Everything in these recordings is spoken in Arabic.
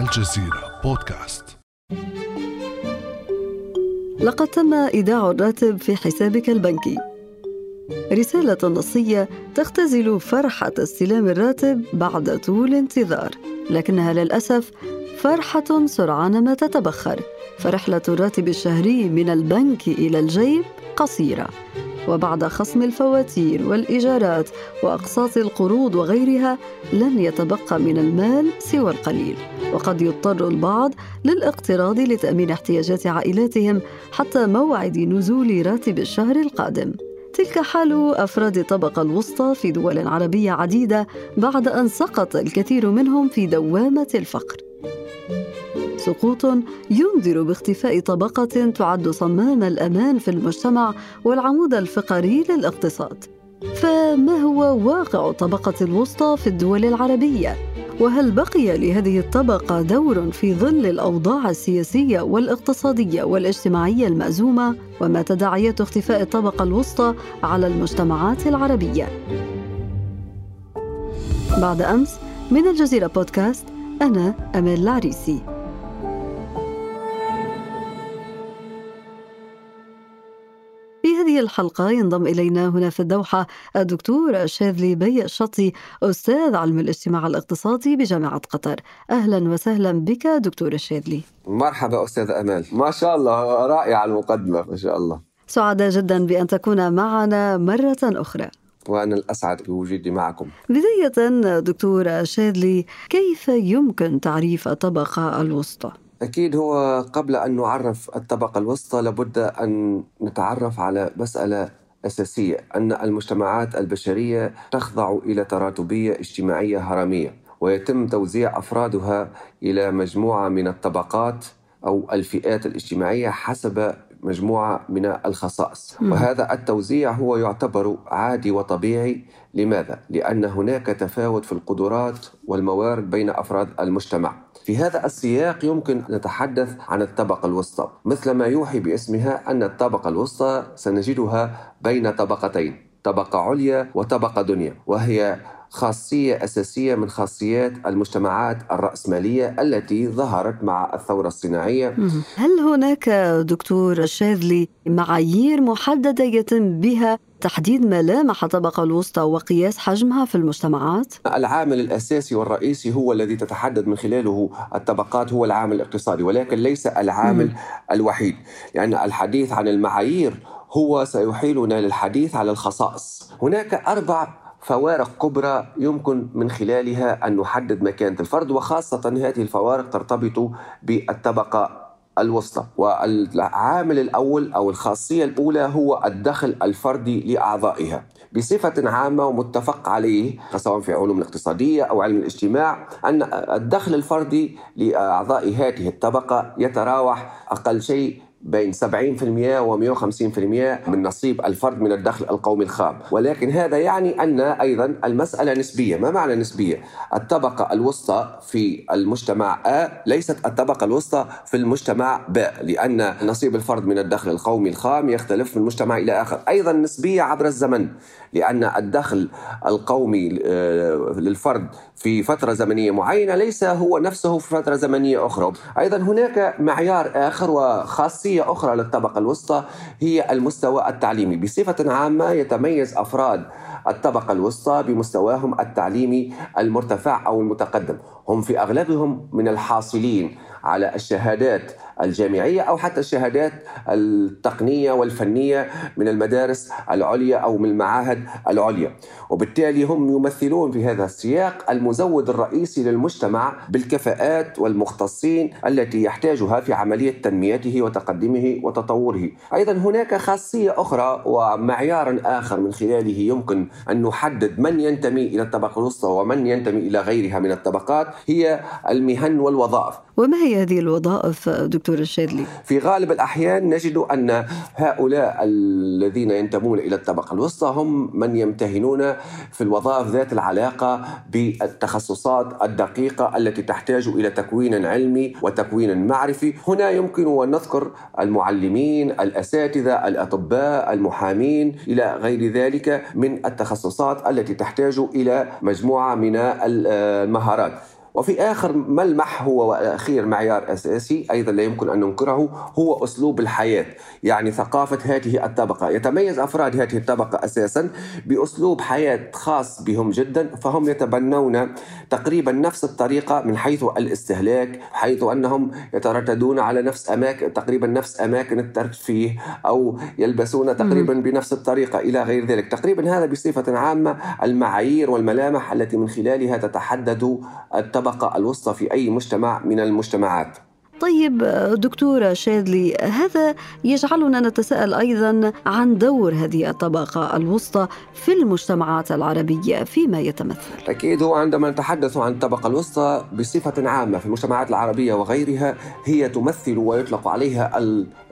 الجزيرة بودكاست. لقد تم إيداع الراتب في حسابك البنكي. رسالة نصية تختزل فرحة استلام الراتب بعد طول انتظار لكنها للأسف فرحة سرعان ما تتبخر. فرحلة الراتب الشهري من البنك إلى الجيب قصيرة. وبعد خصم الفواتير والإيجارات وأقساط القروض وغيرها لن يتبقى من المال سوى القليل. وقد يضطر البعض للاقتراض لتأمين احتياجات عائلاتهم حتى موعد نزول راتب الشهر القادم. تلك حال أفراد الطبقه الوسطى في دول عربية عديدة بعد أن سقط الكثير منهم في دوامة الفقر. سقوط ينذر باختفاء طبقة تعد صمام الأمان في المجتمع والعمود الفقري للاقتصاد. فما هو واقع الطبقة الوسطى في الدول العربية؟ وهل بقي لهذه الطبقة دور في ظل الأوضاع السياسية والاقتصادية والاجتماعية المأزومة؟ وما تداعيات اختفاء الطبقة الوسطى على المجتمعات العربية؟ بعد أمس من الجزيرة بودكاست أنا أمال العريسي هذه الحلقة ينضم إلينا هنا في الدوحة الدكتور شاذلي بي الشطي أستاذ علم الاجتماع الاقتصادي بجامعة قطر. أهلا وسهلا بك دكتور الشاذلي مرحبا أستاذ أمال. ما شاء الله رائعة المقدمة ما شاء الله. سعداء جدا بأن تكون معنا مرة أخرى. وأنا الأسعد بوجودي معكم. بداية دكتور شاذلي كيف يمكن تعريف الطبقة الوسطى؟ أكيد هو قبل أن نعرف الطبقة الوسطى لابد أن نتعرف على مسألة أساسية أن المجتمعات البشرية تخضع إلى تراتبية اجتماعية هرمية ويتم توزيع أفرادها إلى مجموعة من الطبقات أو الفئات الاجتماعية حسب مجموعة من الخصائص. وهذا التوزيع هو يعتبر عادي وطبيعي. لماذا؟ لأن هناك تفاوت في القدرات والموارد بين أفراد المجتمع. في هذا السياق يمكن نتحدث عن الطبقة الوسطى مثل ما يوحي باسمها أن الطبقة الوسطى سنجدها بين طبقتين طبقة عليا وطبقة دنيا وهي خاصية أساسية من خاصيات المجتمعات الرأسمالية التي ظهرت مع الثورة الصناعية هل هناك دكتور شاذلي معايير محددة يتم بها تحديد ملامح الطبقة الوسطى وقياس حجمها في المجتمعات؟ العامل الأساسي والرئيسي هو الذي تتحدد من خلاله الطبقات هو العامل الاقتصادي ولكن ليس العامل مم. الوحيد لأن الحديث عن المعايير هو سيحيلنا للحديث على الخصائص هناك أربع فوارق كبرى يمكن من خلالها أن نحدد مكانة الفرد وخاصة هذه الفوارق ترتبط بالطبقة الوسطى. والعامل الأول أو الخاصية الأولى هو الدخل الفردي لأعضائها بصفة عامة ومتفق عليه سواء في علوم الاقتصادية أو علم الاجتماع أن الدخل الفردي لأعضاء هذه الطبقة يتراوح أقل شيء بين 70% و150% من نصيب الفرد من الدخل القومي الخام. ولكن هذا يعني أن أيضا المسألة نسبية. ما معنى نسبية؟ الطبقة الوسطى في المجتمع A ليست الطبقة الوسطى في المجتمع B لأن نصيب الفرد من الدخل القومي الخام يختلف من مجتمع إلى آخر. أيضا نسبية عبر الزمن. لأن الدخل القومي آه، للفرد في فترة زمنية معينة ليس هو نفسه في فترة زمنية أخرى. أيضا هناك معيار آخر وخاصية أخرى للطبقة الوسطى هي المستوى التعليمي. بصفة عامة يتميز أفراد الطبقة الوسطى بمستواهم التعليمي المرتفع أو المتقدم. هم في أغلبهم من الحاصلين على الشهادات الجامعية أو حتى الشهادات التقنية والفنية من المدارس العليا أو من المعاهد العليا. وبالتالي هم يمثلون في هذا السياق المزود الرئيسي للمجتمع بالكفاءات والمختصين التي يحتاجها في عملية تنميته وتقدمه وتطوره. أيضا هناك خاصية أخرى ومعيار آخر من خلاله يمكن أن نحدد من ينتمي إلى الطبقة الوسطى ومن ينتمي إلى غيرها من الطبقات هي المهن والوظائف. وما هي هذه الوظائف دكتور الشاذلي؟ في غالب الأحيان نجد أن هؤلاء الذين ينتمون إلى الطبقة الوسطى هم من يمتهنون في الوظائف ذات العلاقة بالتخصصات الدقيقة التي تحتاج إلى تكوين علمي وتكوين معرفي هنا يمكن أن نذكر المعلمين الأساتذة الأطباء المحامين إلى غير ذلك من التخصصات التي تحتاج إلى مجموعة من المهارات وفي آخر ملمح هو أخير معيار أساسي أيضا لا يمكن أن ننكره هو أسلوب الحياة يعني ثقافة هذه الطبقة. يتميز أفراد هذه الطبقة أساسا بأسلوب حياة خاص بهم جدا فهم يتبنون تقريبا نفس الطريقة من حيث الاستهلاك حيث أنهم يترددون على نفس أماكن تقريبا نفس أماكن الترفيه أو يلبسون تقريبا بنفس الطريقة إلى غير ذلك. تقريبا هذا بصفة عامة المعايير والملامح التي من خلالها تتحدد الطبقة. الوسطى في أي مجتمع من المجتمعات. طيب دكتورة شادلي هذا يجعلنا نتساءل أيضا عن دور هذه الطبقة الوسطى في المجتمعات العربية فيما يتمثل. أكيد هو عندما نتحدث عن الطبقة الوسطى بصفة عامة في المجتمعات العربية وغيرها هي تمثل ويطلق عليها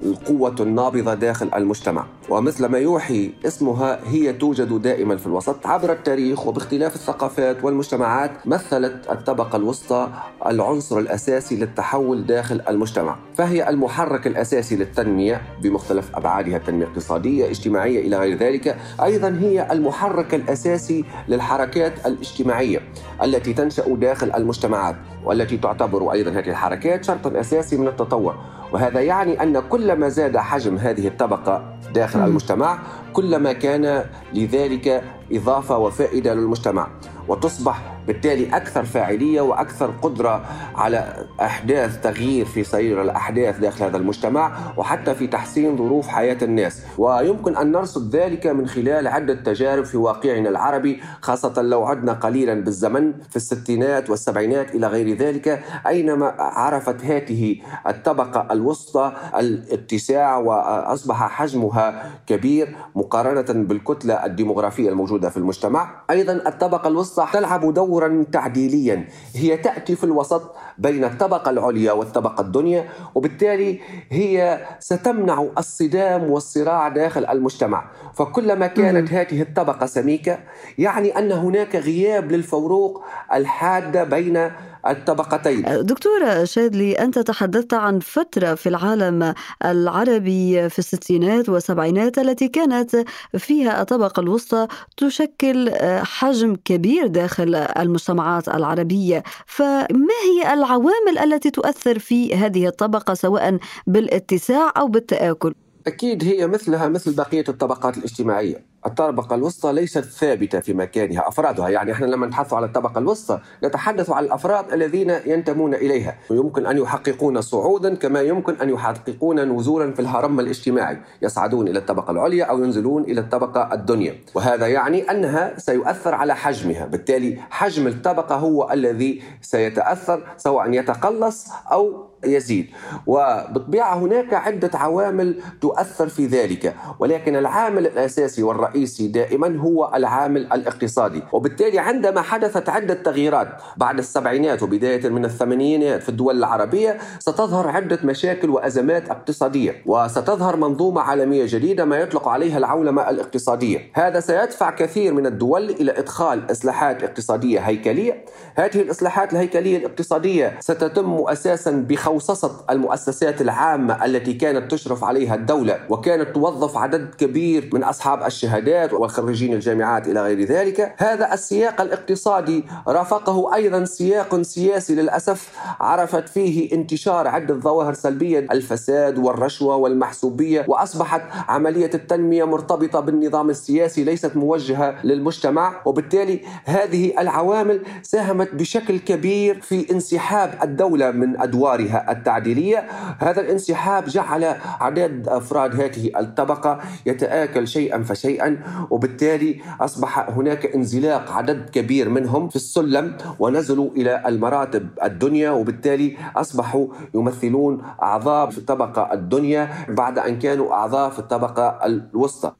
القوة النابضة داخل المجتمع. ومثل ما يوحي اسمها هي توجد دائما في الوسط عبر التاريخ وباختلاف الثقافات والمجتمعات مثلت الطبقة الوسطى العنصر الأساسي للتحول داخل المجتمع فهي المحرك الأساسي للتنمية بمختلف أبعادها التنمية الاقتصادية اجتماعية إلى غير ذلك. أيضا هي المحرك الأساسي للحركات الاجتماعية التي تنشأ داخل المجتمعات والتي تعتبر أيضا هذه الحركات شرطا أساسي من التطور. وهذا يعني أن كلما زاد حجم هذه الطبقة داخل المجتمع كلما كان لذلك إضافة وفائدة للمجتمع وتصبح بالتالي أكثر فاعلية وأكثر قدرة على إحداث تغيير في سير الأحداث داخل هذا المجتمع وحتى في تحسين ظروف حياة الناس. ويمكن أن نرصد ذلك من خلال عدة تجارب في واقعنا العربي خاصة لو عدنا قليلا بالزمن في الستينات والسبعينات إلى غير ذلك أينما عرفت هذه الطبقة الوسطى الاتساع وأصبح حجمها كبير مقارنة بالكتلة الديمغرافية الموجودة في المجتمع. أيضا الطبقة الوسطى تلعب دور دورا تعديليا. هي تأتي في الوسط بين الطبقة العليا والطبقة الدنيا وبالتالي هي ستمنع الصدام والصراع داخل المجتمع. فكلما كانت هذه الطبقة سميكة يعني أن هناك غياب للفروق الحادة بين الطبقتين دكتورة شادلي أنت تحدثت عن فترة في العالم العربي في الستينات والسبعينات التي كانت فيها الطبقة الوسطى تشكل حجم كبير داخل المجتمعات العربية فما هي العوامل التي تؤثر في هذه الطبقة سواء بالاتساع أو بالتآكل؟ أكيد هي مثلها مثل بقية الطبقات الاجتماعية. الطبقة الوسطى ليست ثابتة في مكانها أفرادها. يعني إحنا لما نتحدث على الطبقة الوسطى نتحدث عن الأفراد الذين ينتمون إليها. يمكن أن يحققون صعودا كما يمكن أن يحققون نزولا في الهرم الاجتماعي. يصعدون إلى الطبقة العليا أو ينزلون إلى الطبقة الدنيا. وهذا يعني أنها سيؤثر على حجمها. بالتالي حجم الطبقة هو الذي سيتأثر سواء يتقلص أو يزيد. وبالطبيعة هناك عدة عوامل تؤثر في ذلك ولكن العامل الأساسي والرئيسي دائما هو العامل الاقتصادي. وبالتالي عندما حدثت عدة تغييرات بعد السبعينات وبداية من الثمانينات في الدول العربية ستظهر عدة مشاكل وأزمات اقتصادية وستظهر منظومة عالمية جديدة ما يطلق عليها العولمة الاقتصادية. هذا سيدفع كثير من الدول إلى إدخال إصلاحات اقتصادية هيكلية. هذه الإصلاحات الهيكلية الاقتصادية ستتم أساسا بخ خوصصة المؤسسات العامة التي كانت تشرف عليها الدولة وكانت توظف عدد كبير من أصحاب الشهادات وخريجين الجامعات إلى غير ذلك. هذا السياق الاقتصادي رافقه أيضا سياق سياسي للأسف عرفت فيه انتشار عدة ظواهر سلبية الفساد والرشوة والمحسوبية وأصبحت عملية التنمية مرتبطة بالنظام السياسي ليست موجهة للمجتمع. وبالتالي هذه العوامل ساهمت بشكل كبير في انسحاب الدولة من أدوارها. التعديلية. هذا الانسحاب جعل عدد أفراد هذه الطبقة يتآكل شيئا فشيئا وبالتالي أصبح هناك انزلاق عدد كبير منهم في السلم ونزلوا إلى المراتب الدنيا وبالتالي أصبحوا يمثلون أعضاء في الطبقة الدنيا بعد أن كانوا أعضاء في الطبقة الوسطى.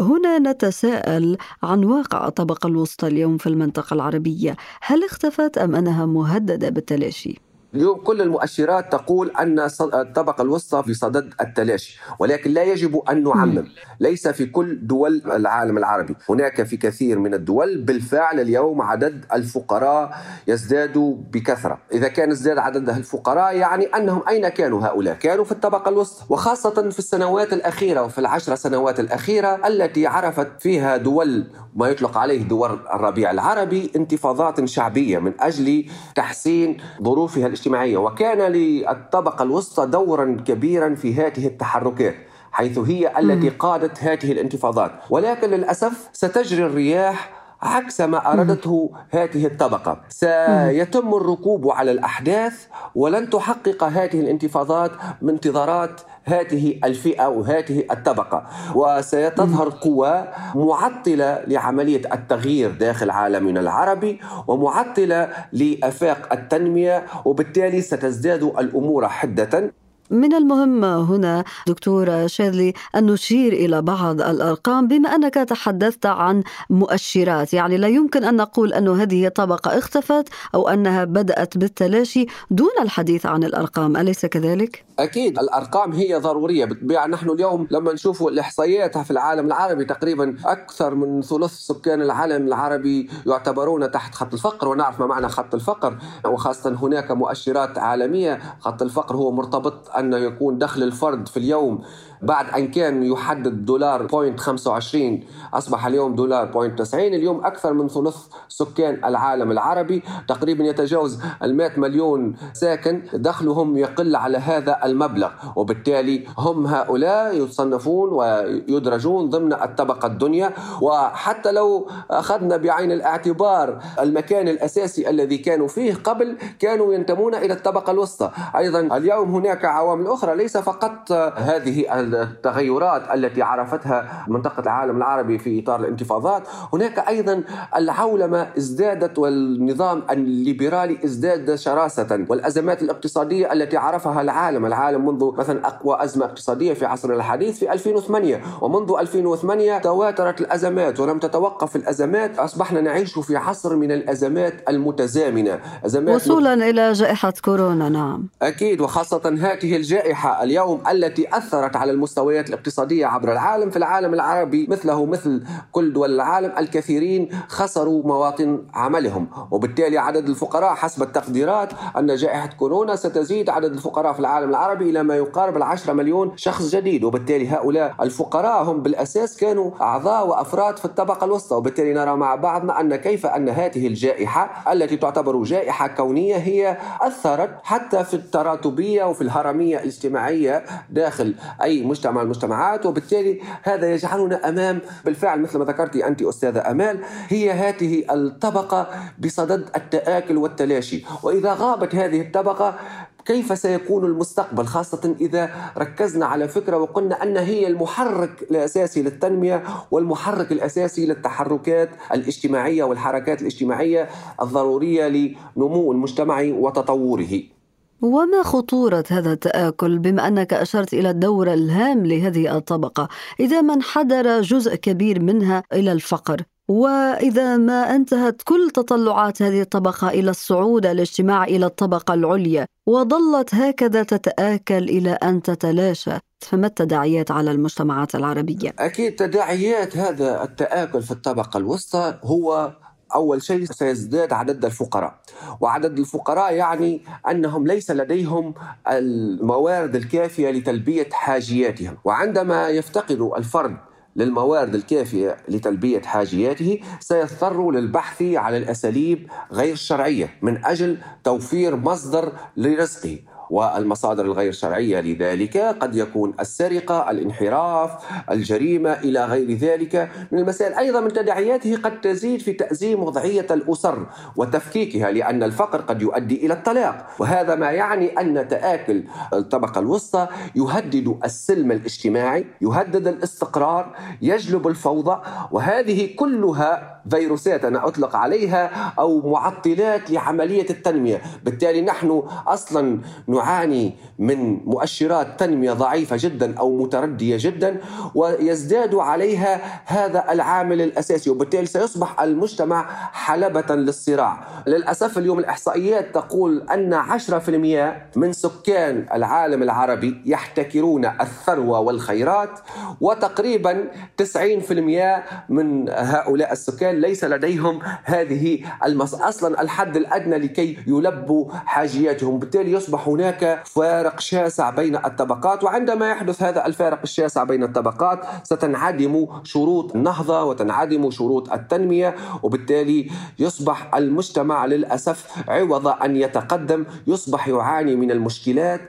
هنا نتساءل عن واقع الطبقة الوسطى اليوم في المنطقة العربية. هل اختفت أم أنها مهددة بالتلاشي؟ اليوم كل المؤشرات تقول أن الطبقة الوسطى في صدد التلاشي ولكن لا يجب أن نعمم. ليس في كل دول العالم العربي. هناك في كثير من الدول بالفعل اليوم عدد الفقراء يزداد بكثرة. إذا كان ازداد عدد الفقراء يعني أنهم أين كانوا هؤلاء؟ كانوا في الطبقة الوسطى وخاصة في السنوات الأخيرة وفي العشر سنوات الأخيرة التي عرفت فيها دول ما يطلق عليه دول الربيع العربي انتفاضات شعبية من أجل تحسين ظروفها الاجتماعية وكان للطبقة الوسطى دورا كبيرا في هذه التحركات حيث هي التي قادت هذه الانتفاضات. ولكن للأسف ستجري الرياح عكس ما أرادته هذه الطبقة. سيتم الركوب على الأحداث ولن تحقق هذه الانتفاضات من انتظارات هذه الفئة وهذه الطبقة وستظهر قوى معطلة لعملية التغيير داخل عالمنا العربي ومعطلة لأفاق التنمية وبالتالي ستزداد الأمور حدة. من المهم هنا دكتورة شيرلي أن نشير إلى بعض الأرقام بما أنك تحدثت عن مؤشرات. يعني لا يمكن أن نقول أن هذه طبقة اختفت أو أنها بدأت بالتلاشي دون الحديث عن الأرقام. أليس كذلك؟ أكيد الأرقام هي ضرورية. بالطبيعة نحن اليوم لما نشوف الإحصائيات في العالم العربي تقريبا أكثر من ثلث سكان العالم العربي يعتبرون تحت خط الفقر ونعرف ما معنى خط الفقر. وخاصة هناك مؤشرات عالمية خط الفقر هو مرتبط أن يكون دخل الفرد في اليوم بعد أن كان يحدد دولار point 25 أصبح اليوم دولار point 90 اليوم أكثر من ثلث سكان العالم العربي. تقريبا يتجاوز ال 100 مليون ساكن. دخلهم يقل على هذا المبلغ وبالتالي هم هؤلاء يصنفون ويدرجون ضمن الطبقة الدنيا. وحتى لو أخذنا بعين الاعتبار المكان الأساسي الذي كانوا فيه قبل كانوا ينتمون إلى الطبقة الوسطى. أيضا اليوم هناك عوامل أخرى ليس فقط هذه التغيرات التي عرفتها منطقة العالم العربي في إطار الانتفاضات. هناك أيضا العولمة ازدادت والنظام الليبرالي ازداد شراسة والأزمات الاقتصادية التي عرفها العالم. العالم منذ مثلا أقوى أزمة اقتصادية في عصرنا الحديث في 2008 ومنذ 2008 تواترت الأزمات ولم تتوقف الأزمات. أصبحنا نعيش في عصر من الأزمات المتزامنة. أزمات وصولا مت... إلى جائحة كورونا نعم. أكيد وخاصة هذه الجائحة اليوم التي أثرت على المستويات الاقتصادية عبر العالم في العالم العربي مثله مثل كل دول العالم الكثيرين خسروا مواطن عملهم. وبالتالي عدد الفقراء حسب التقديرات أن جائحة كورونا ستزيد عدد الفقراء في العالم العربي إلى ما يقارب العشرة مليون شخص جديد. وبالتالي هؤلاء الفقراء هم بالأساس كانوا أعضاء وأفراد في الطبقة الوسطى. وبالتالي نرى مع بعضنا أن كيف أن هذه الجائحة التي تعتبر جائحة كونية هي أثرت حتى في التراتبية وفي الهرمية الاجتماعية داخل أي مجتمع المجتمعات وبالتالي هذا يجعلنا أمام بالفعل مثل ما ذكرت أنت أستاذة أمال هي هذه الطبقة بصدد التآكل والتلاشي. وإذا غابت هذه الطبقة كيف سيكون المستقبل؟ خاصة إذا ركزنا على فكرة وقلنا أن هي المحرك الأساسي للتنمية والمحرك الأساسي للتحركات الاجتماعية والحركات الاجتماعية الضرورية لنمو المجتمع وتطوره. وما خطورة هذا التآكل بما أنك أشرت إلى الدور الهام لهذه الطبقة؟ إذا ما انحدر جزء كبير منها إلى الفقر. وإذا ما انتهت كل تطلعات هذه الطبقة إلى الصعود الاجتماع إلى الطبقة العليا وظلت هكذا تتآكل إلى أن تتلاشى. فما التداعيات على المجتمعات العربية؟ أكيد تداعيات هذا التآكل في الطبقة الوسطى هو أول شيء سيزداد عدد الفقراء. وعدد الفقراء يعني أنهم ليس لديهم الموارد الكافية لتلبية حاجياتهم. وعندما يفتقد الفرد للموارد الكافية لتلبية حاجياته سيضطر للبحث على الأساليب غير الشرعية من أجل توفير مصدر لرزقه. والمصادر الغير شرعية لذلك قد يكون السرقة، الانحراف، الجريمة إلى غير ذلك من المسائل، أيضا من تداعياته قد تزيد في تأزيم وضعية الأسر وتفكيكها لأن الفقر قد يؤدي إلى الطلاق، وهذا ما يعني أن تآكل الطبقة الوسطى يهدد السلم الاجتماعي، يهدد الاستقرار، يجلب الفوضى، وهذه كلها فيروسات أنا أطلق عليها أو معطلات لعملية التنمية، بالتالي نحن أصلا نعاني من مؤشرات تنمية ضعيفة جدا أو متردية جدا ويزداد عليها هذا العامل الأساسي وبالتالي سيصبح المجتمع حلبة للصراع. للأسف اليوم الإحصائيات تقول أن 10% من سكان العالم العربي يحتكرون الثروة والخيرات وتقريبا 90% من هؤلاء السكان ليس لديهم هذه المص... أصلا الحد الأدنى لكي يلبوا حاجياتهم، بالتالي يصبح هناك فارق شاسع بين الطبقات وعندما يحدث هذا الفارق الشاسع بين الطبقات ستنعدم شروط النهضة وتنعدم شروط التنمية وبالتالي يصبح المجتمع للأسف عوض أن يتقدم يصبح يعاني من المشكلات.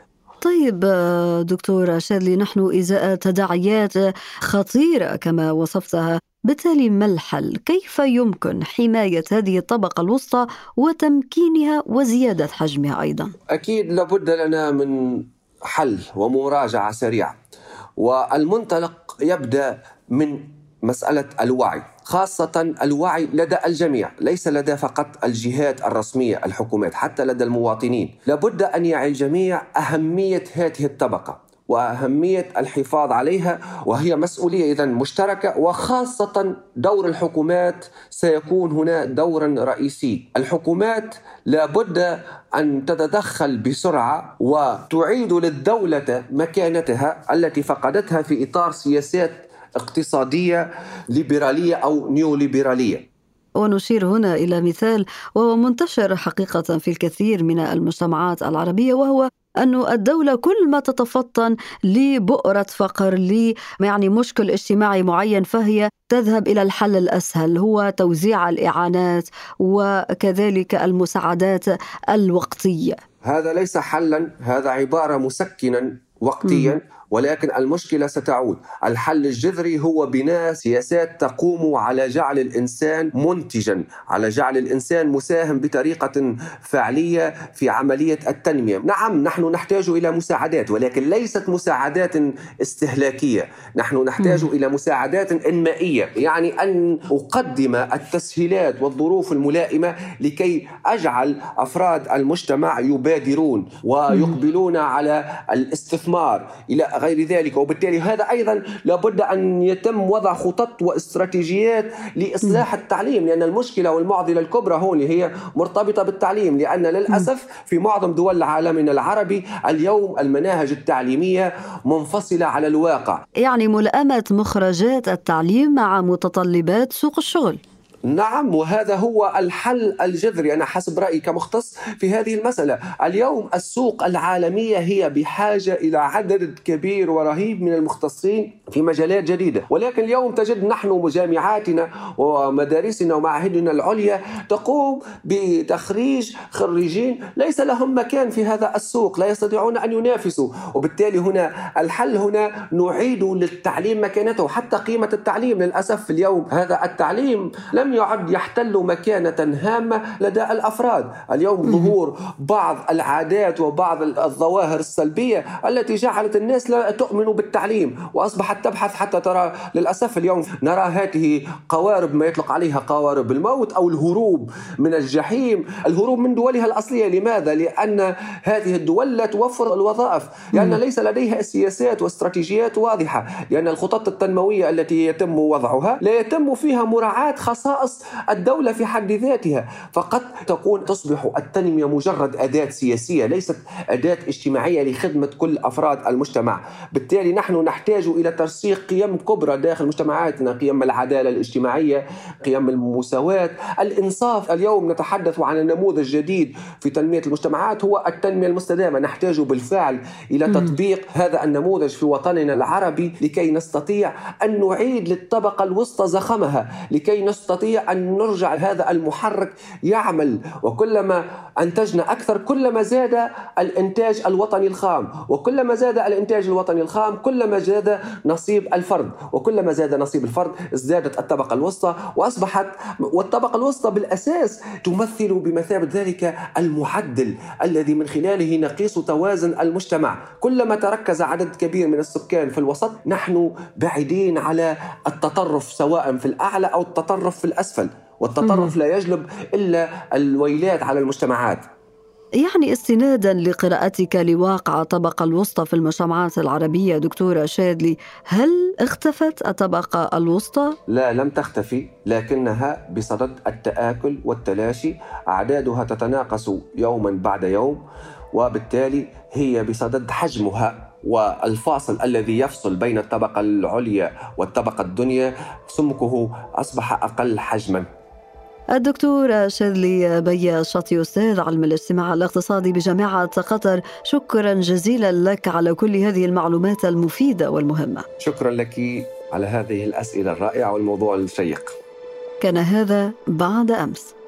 طيب دكتور شادلي نحن إزاء تداعيات خطيرة كما وصفتها بالتالي ما الحل؟ كيف يمكن حماية هذه الطبقة الوسطى وتمكينها وزيادة حجمها أيضا؟ أكيد لابد لنا من حل ومراجعة سريعة والمنطلق يبدأ من مسألة الوعي خاصة الوعي لدى الجميع ليس لدى فقط الجهات الرسمية الحكومات حتى لدى المواطنين لابد أن يعي الجميع أهمية هذه الطبقة وأهمية الحفاظ عليها وهي مسؤولية اذا مشتركة وخاصة دور الحكومات سيكون هنا دورا رئيسي، الحكومات لابد أن تتدخل بسرعة وتعيد للدولة مكانتها التي فقدتها في إطار سياسات اقتصادية ليبرالية أو نيوليبرالية. ونشير هنا إلى مثال وهو منتشر حقيقة في الكثير من المجتمعات العربية وهو أن الدولة كل ما تتفطن لبؤرة فقر ل يعني مشكل اجتماعي معين فهي تذهب إلى الحل الأسهل هو توزيع الإعانات وكذلك المساعدات الوقتية. هذا ليس حلا هذا عبارة مسكنا. وقتيا ولكن المشكلة ستعود. الحل الجذري هو بناء سياسات تقوم على جعل الإنسان منتجا على جعل الإنسان مساهم بطريقة فعلية في عملية التنمية. نعم نحن نحتاج إلى مساعدات ولكن ليست مساعدات استهلاكية. نحن نحتاج إلى مساعدات إنمائية يعني أن أقدم التسهيلات والظروف الملائمة لكي أجعل أفراد المجتمع يبادرون ويقبلون على الاستثمار إلى غير ذلك. وبالتالي هذا أيضا لابد أن يتم وضع خطط واستراتيجيات لإصلاح التعليم لأن المشكلة والمعضلة الكبرى هون هي مرتبطة بالتعليم لأن للأسف في معظم دول عالمنا العربي اليوم المناهج التعليمية منفصلة على الواقع. يعني ملائمة مخرجات التعليم مع متطلبات سوق الشغل. نعم وهذا هو الحل الجذري. أنا حسب رأيي كمختص في هذه المسألة. اليوم السوق العالمية هي بحاجة إلى عدد كبير ورهيب من المختصين في مجالات جديدة. ولكن اليوم تجد نحن جامعاتنا ومدارسنا ومعاهدنا العليا تقوم بتخريج خريجين ليس لهم مكان في هذا السوق لا يستطيعون أن ينافسوا. وبالتالي هنا الحل هنا نعيد للتعليم مكانته حتى قيمة التعليم. للأسف اليوم هذا التعليم لم لم يعد يحتل مكانة هامة لدى الأفراد. اليوم ظهور بعض العادات وبعض الظواهر السلبية التي جعلت الناس لا تؤمن بالتعليم وأصبحت تبحث حتى ترى للأسف اليوم نرى هذه قوارب ما يطلق عليها قوارب الموت أو الهروب من الجحيم. الهروب من دولها الأصلية. لماذا؟ لأن هذه الدول لا توفر الوظائف. لأن ليس لديها سياسات واستراتيجيات واضحة. لأن الخطط التنموية التي يتم وضعها لا يتم فيها مراعاة خصائص خصائص الدولة في حد ذاتها. فقد تكون تصبح التنمية مجرد أداة سياسية ليست أداة اجتماعية لخدمة كل أفراد المجتمع. بالتالي نحن نحتاج إلى ترسيخ قيم كبرى داخل مجتمعاتنا قيم العدالة الاجتماعية قيم المساواة. الإنصاف اليوم نتحدث عن النموذج الجديد في تنمية المجتمعات هو التنمية المستدامة. نحتاج بالفعل إلى تطبيق هذا النموذج في وطننا العربي لكي نستطيع أن نعيد للطبقة الوسطى زخمها لكي نستطيع نستطيع أن نرجع هذا المحرك يعمل. وكلما أنتجنا أكثر كلما زاد الإنتاج الوطني الخام. وكلما زاد الإنتاج الوطني الخام كلما زاد نصيب الفرد. وكلما زاد نصيب الفرد ازدادت الطبقة الوسطى. وأصبحت والطبقة الوسطى بالأساس تمثل بمثابة ذلك المعدل الذي من خلاله نقيس توازن المجتمع. كلما تركز عدد كبير من السكان في الوسط نحن بعيدين على التطرف سواء في الأعلى أو التطرف في الأسفل والتطرف لا يجلب إلا الويلات على المجتمعات. يعني استنادا لقراءتك لواقع الطبقة الوسطى في المجتمعات العربية دكتورة شادلي هل اختفت الطبقة الوسطى؟ لا لم تختفي لكنها بصدد التآكل والتلاشي. أعدادها تتناقص يوما بعد يوم وبالتالي هي بصدد حجمها. والفاصل الذي يفصل بين الطبقة العليا والطبقة الدنيا سمكه أصبح أقل حجما. الدكتور شاذلي بيا شاطي أستاذ علم الاجتماع الاقتصادي بجامعة قطر شكرا جزيلا لك على كل هذه المعلومات المفيدة والمهمة. شكرا لك على هذه الأسئلة الرائعة والموضوع الشيق. كان هذا بعد أمس.